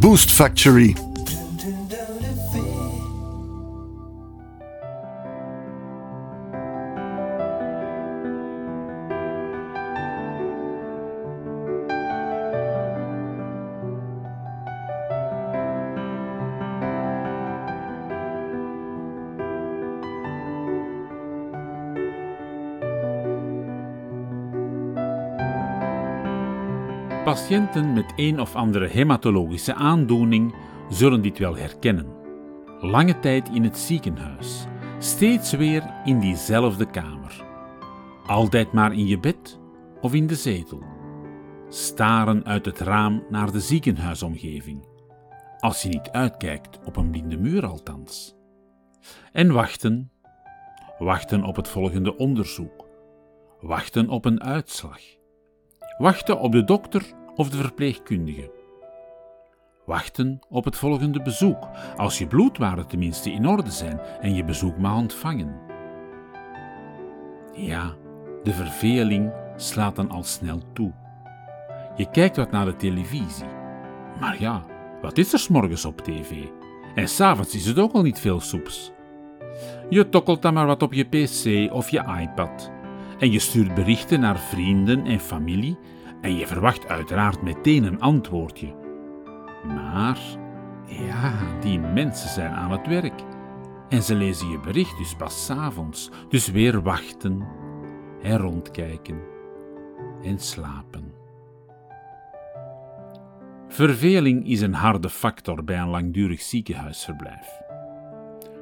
Boost Factory. Patiënten met een of andere hematologische aandoening zullen dit wel herkennen. Lange tijd in het ziekenhuis, steeds weer in diezelfde kamer. Altijd maar in je bed of in de zetel. Staren uit het raam naar de ziekenhuisomgeving. Als je niet uitkijkt op een blinde muur althans. En wachten. Wachten op het volgende onderzoek. Wachten op een uitslag. Wachten op de dokter of de verpleegkundige. Wachten op het volgende bezoek, als je bloedwaarden tenminste in orde zijn en je bezoek mag ontvangen. Ja, de verveling slaat dan al snel toe. Je kijkt wat naar de televisie. Maar ja, wat is er s'morgens op tv? En s'avonds is het ook al niet veel soeps. Je tokkelt dan maar wat op je pc of je iPad. En je stuurt berichten naar vrienden en familie en je verwacht uiteraard meteen een antwoordje. Maar, ja, die mensen zijn aan het werk. En ze lezen je bericht dus pas avonds. Dus weer wachten en rondkijken en slapen. Verveling is een harde factor bij een langdurig ziekenhuisverblijf.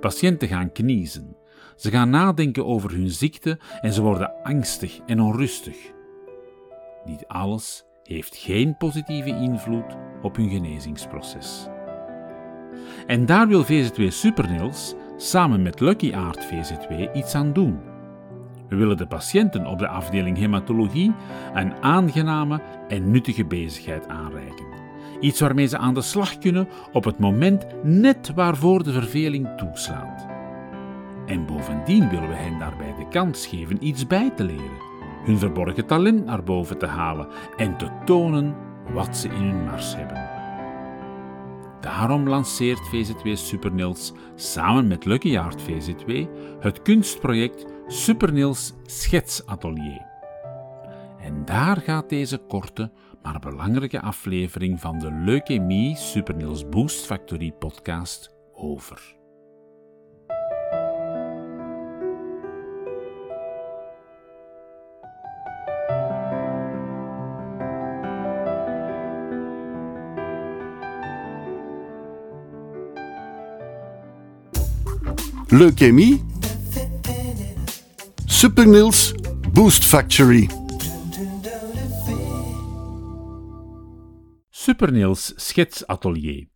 Patiënten gaan kniezen, ze gaan nadenken over hun ziekte en ze worden angstig en onrustig. Niet alles heeft geen positieve invloed op hun genezingsproces. En daar wil VZW Supernils samen met Lucky Art VZW iets aan doen. We willen de patiënten op de afdeling hematologie een aangename en nuttige bezigheid aanreiken. Iets waarmee ze aan de slag kunnen op het moment net waarvoor de verveling toeslaat. En bovendien willen we hen daarbij de kans geven iets bij te leren hun verborgen talent naar boven te halen en te tonen wat ze in hun mars hebben. Daarom lanceert VZW Supernils samen met Lucky Art VZW het kunstproject Supernils Schetsatelier. En daar gaat deze korte, maar belangrijke aflevering van de Leukemie Supernils Boost Factory podcast over. Leukemie? Supernils Boost Factory. Supernils Schetsatelier.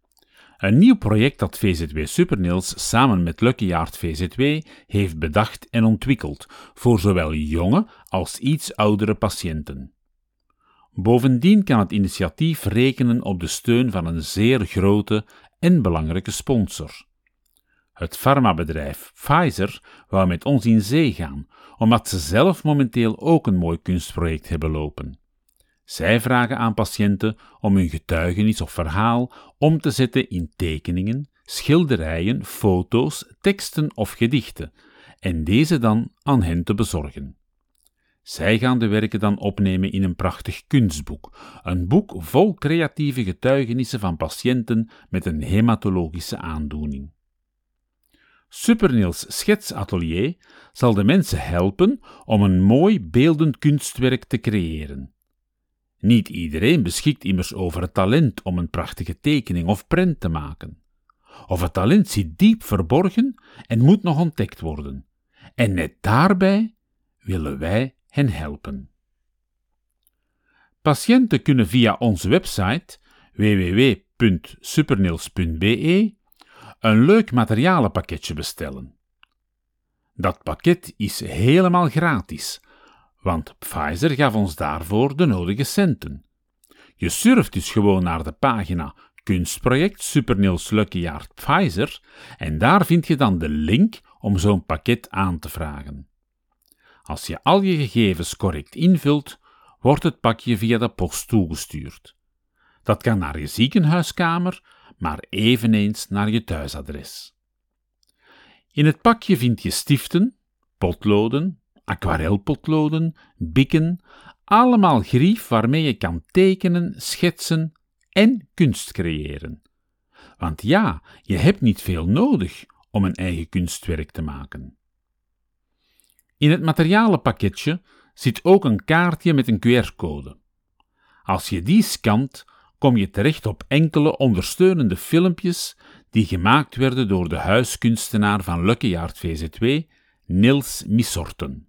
Een nieuw project dat VZW Supernils samen met Lucky Art VZW heeft bedacht en ontwikkeld voor zowel jonge als iets oudere patiënten. Bovendien kan het initiatief rekenen op de steun van een zeer grote en belangrijke sponsor. Het farmabedrijf Pfizer wou met ons in zee gaan, omdat ze zelf momenteel ook een mooi kunstproject hebben lopen. Zij vragen aan patiënten om hun getuigenis of verhaal om te zetten in tekeningen, schilderijen, foto's, teksten of gedichten, en deze dan aan hen te bezorgen. Zij gaan de werken dan opnemen in een prachtig kunstboek, een boek vol creatieve getuigenissen van patiënten met een hematologische aandoening. Superniels schetsatelier zal de mensen helpen om een mooi beeldend kunstwerk te creëren. Niet iedereen beschikt immers over het talent om een prachtige tekening of prent te maken. Of het talent zit diep verborgen en moet nog ontdekt worden. En net daarbij willen wij hen helpen. Patiënten kunnen via onze website www www.supernils.be een leuk materialenpakketje bestellen. Dat pakket is helemaal gratis, want Pfizer gaf ons daarvoor de nodige centen. Je surft dus gewoon naar de pagina Kunstproject Supernils Lucky Pfizer en daar vind je dan de link om zo'n pakket aan te vragen. Als je al je gegevens correct invult, wordt het pakje via de post toegestuurd. Dat kan naar je ziekenhuiskamer, maar eveneens naar je thuisadres. In het pakje vind je stiften, potloden, aquarelpotloden, bikken, allemaal grief waarmee je kan tekenen, schetsen en kunst creëren. Want ja, je hebt niet veel nodig om een eigen kunstwerk te maken. In het materialenpakketje zit ook een kaartje met een QR-code. Als je die scant, kom je terecht op enkele ondersteunende filmpjes die gemaakt werden door de huiskunstenaar van Lucky Yard VZ2, Niels Missorten.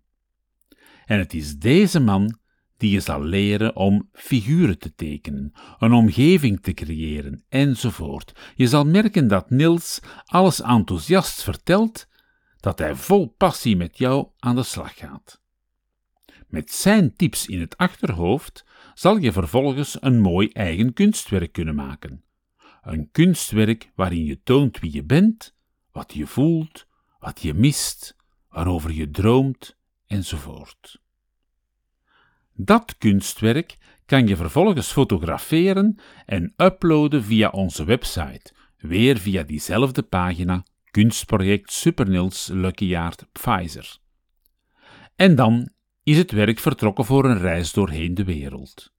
En het is deze man die je zal leren om figuren te tekenen, een omgeving te creëren, enzovoort. Je zal merken dat Niels alles enthousiast vertelt, dat hij vol passie met jou aan de slag gaat. Met zijn tips in het achterhoofd zal je vervolgens een mooi eigen kunstwerk kunnen maken. Een kunstwerk waarin je toont wie je bent, wat je voelt, wat je mist, waarover je droomt, enzovoort. Dat kunstwerk kan je vervolgens fotograferen en uploaden via onze website, weer via diezelfde pagina Kunstproject Supernils Luckyjaard Pfizer. En dan is het werk vertrokken voor een reis doorheen de wereld.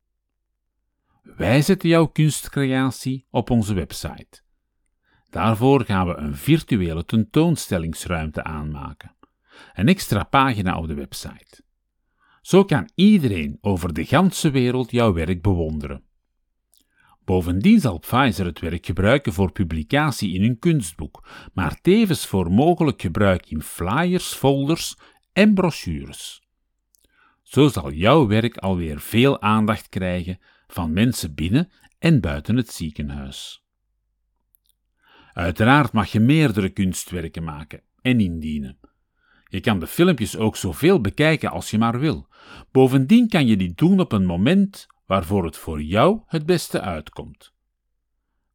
Wij zetten jouw kunstcreatie op onze website. Daarvoor gaan we een virtuele tentoonstellingsruimte aanmaken, een extra pagina op de website. Zo kan iedereen over de ganse wereld jouw werk bewonderen. Bovendien zal Pfizer het werk gebruiken voor publicatie in een kunstboek, maar tevens voor mogelijk gebruik in flyers, folders en brochures. Zo zal jouw werk alweer veel aandacht krijgen van mensen binnen en buiten het ziekenhuis. Uiteraard mag je meerdere kunstwerken maken en indienen. Je kan de filmpjes ook zoveel bekijken als je maar wil. Bovendien kan je die doen op een moment waarvoor het voor jou het beste uitkomt.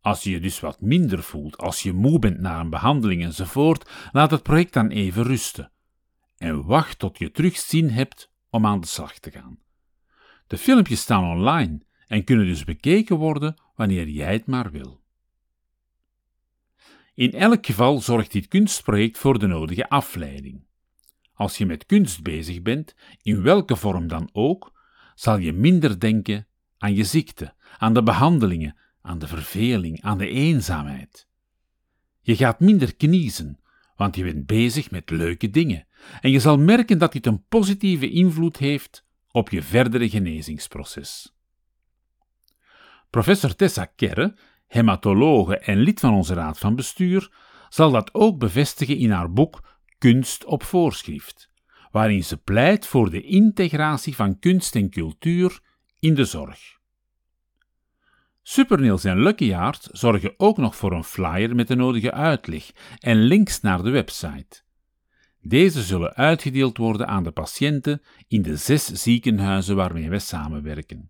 Als je je dus wat minder voelt, als je moe bent na een behandeling enzovoort, laat het project dan even rusten. En wacht tot je terug zin hebt om aan de slag te gaan. De filmpjes staan online en kunnen dus bekeken worden wanneer jij het maar wil. In elk geval zorgt dit kunstproject voor de nodige afleiding. Als je met kunst bezig bent, in welke vorm dan ook, zal je minder denken aan je ziekte, aan de behandelingen, aan de verveling, aan de eenzaamheid. Je gaat minder kniezen, want je bent bezig met leuke dingen en je zal merken dat dit een positieve invloed heeft op je verdere genezingsproces. Professor Tessa Kerre, hematologe en lid van onze raad van bestuur, zal dat ook bevestigen in haar boek Kunst op voorschrift, waarin ze pleit voor de integratie van kunst en cultuur in de zorg. Superniels en Lucky Yard zorgen ook nog voor een flyer met de nodige uitleg en links naar de website. Deze zullen uitgedeeld worden aan de patiënten in de zes ziekenhuizen waarmee wij samenwerken.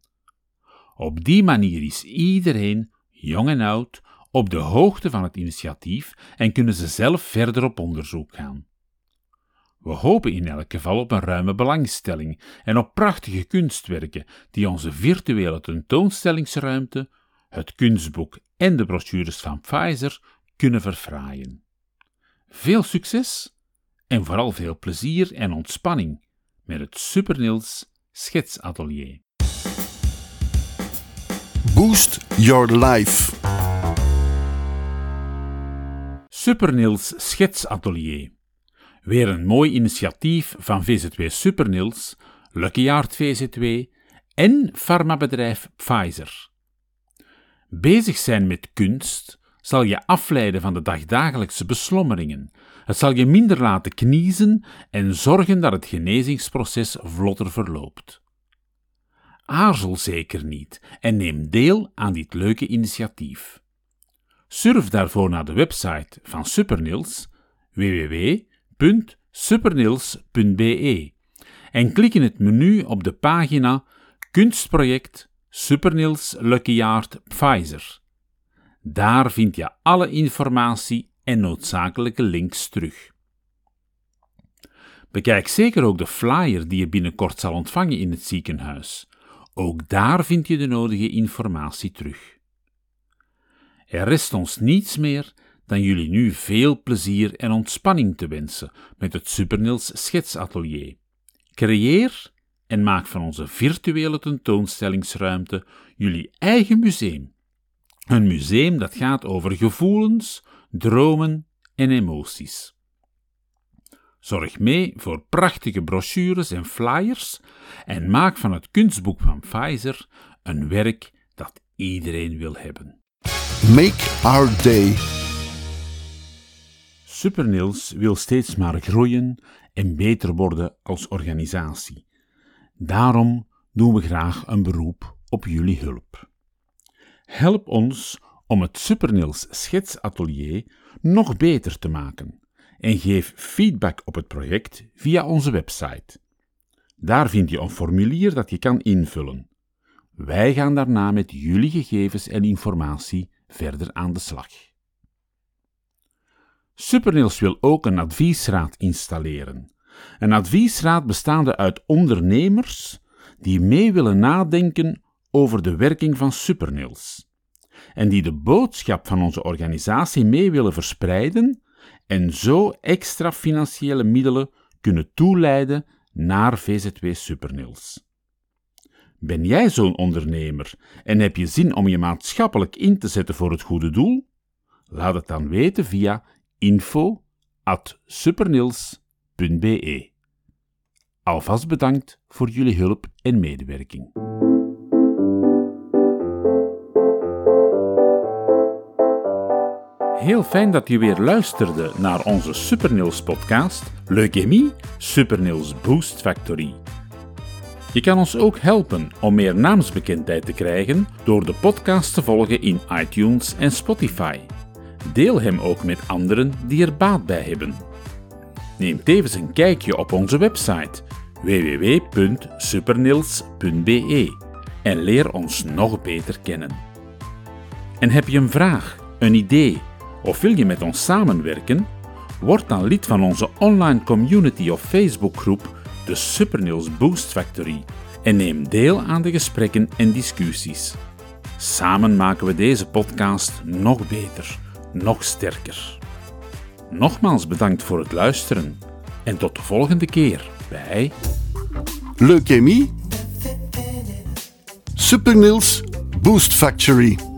Op die manier is iedereen, jong en oud, op de hoogte van het initiatief en kunnen ze zelf verder op onderzoek gaan. We hopen in elk geval op een ruime belangstelling en op prachtige kunstwerken die onze virtuele tentoonstellingsruimte, het kunstboek en de brochures van Pfizer kunnen verfraaien. Veel succes en vooral veel plezier en ontspanning met het Supernils Schetsatelier. Boost Your Life. Supernils Schetsatelier. Weer een mooi initiatief van VZW Supernils, Lucky Yard VZW en farmabedrijf Pfizer. Bezig zijn met kunst zal je afleiden van de dagdagelijkse beslommeringen. Het zal je minder laten kniezen en zorgen dat het genezingsproces vlotter verloopt. Aarzel zeker niet en neem deel aan dit leuke initiatief. Surf daarvoor naar de website van Supernils www.supernils.be en klik in het menu op de pagina Kunstproject Supernils Lucky Art Pfizer. Daar vind je alle informatie en noodzakelijke links terug. Bekijk zeker ook de flyer die je binnenkort zal ontvangen in het ziekenhuis. Ook daar vind je de nodige informatie terug. Er rest ons niets meer dan jullie nu veel plezier en ontspanning te wensen met het Supernils Schetsatelier. Creëer en maak van onze virtuele tentoonstellingsruimte jullie eigen museum. Een museum dat gaat over gevoelens, dromen en emoties. Zorg mee voor prachtige brochures en flyers en maak van het kunstboek van Pfizer een werk dat iedereen wil hebben. Make our day. Supernils wil steeds maar groeien en beter worden als organisatie. Daarom doen we graag een beroep op jullie hulp. Help ons om het Supernils schetsatelier nog beter te maken en geef feedback op het project via onze website. Daar vind je een formulier dat je kan invullen. Wij gaan daarna met jullie gegevens en informatie verder aan de slag. Supernils wil ook een adviesraad installeren. Een adviesraad bestaande uit ondernemers die mee willen nadenken over de werking van Supernils en die de boodschap van onze organisatie mee willen verspreiden en zo extra financiële middelen kunnen toeleiden naar VZW Supernils. Ben jij zo'n ondernemer en heb je zin om je maatschappelijk in te zetten voor het goede doel? Laat het dan weten via info@supernils.be. Alvast bedankt voor jullie hulp en medewerking. Heel fijn dat je weer luisterde naar onze Supernils podcast Leukemie Supernils Boost Factory. Je kan ons ook helpen om meer naamsbekendheid te krijgen door de podcast te volgen in iTunes en Spotify. Deel hem ook met anderen die er baat bij hebben. Neem tevens een kijkje op onze website www.supernils.be en leer ons nog beter kennen. En heb je een vraag, een idee of wil je met ons samenwerken? Word dan lid van onze online community of Facebookgroep, de Supernils Boost Factory, en neem deel aan de gesprekken en discussies. Samen maken we deze podcast nog beter, nog sterker. Nogmaals bedankt voor het luisteren en tot de volgende keer bij Leukemie. Supernils Boost Factory.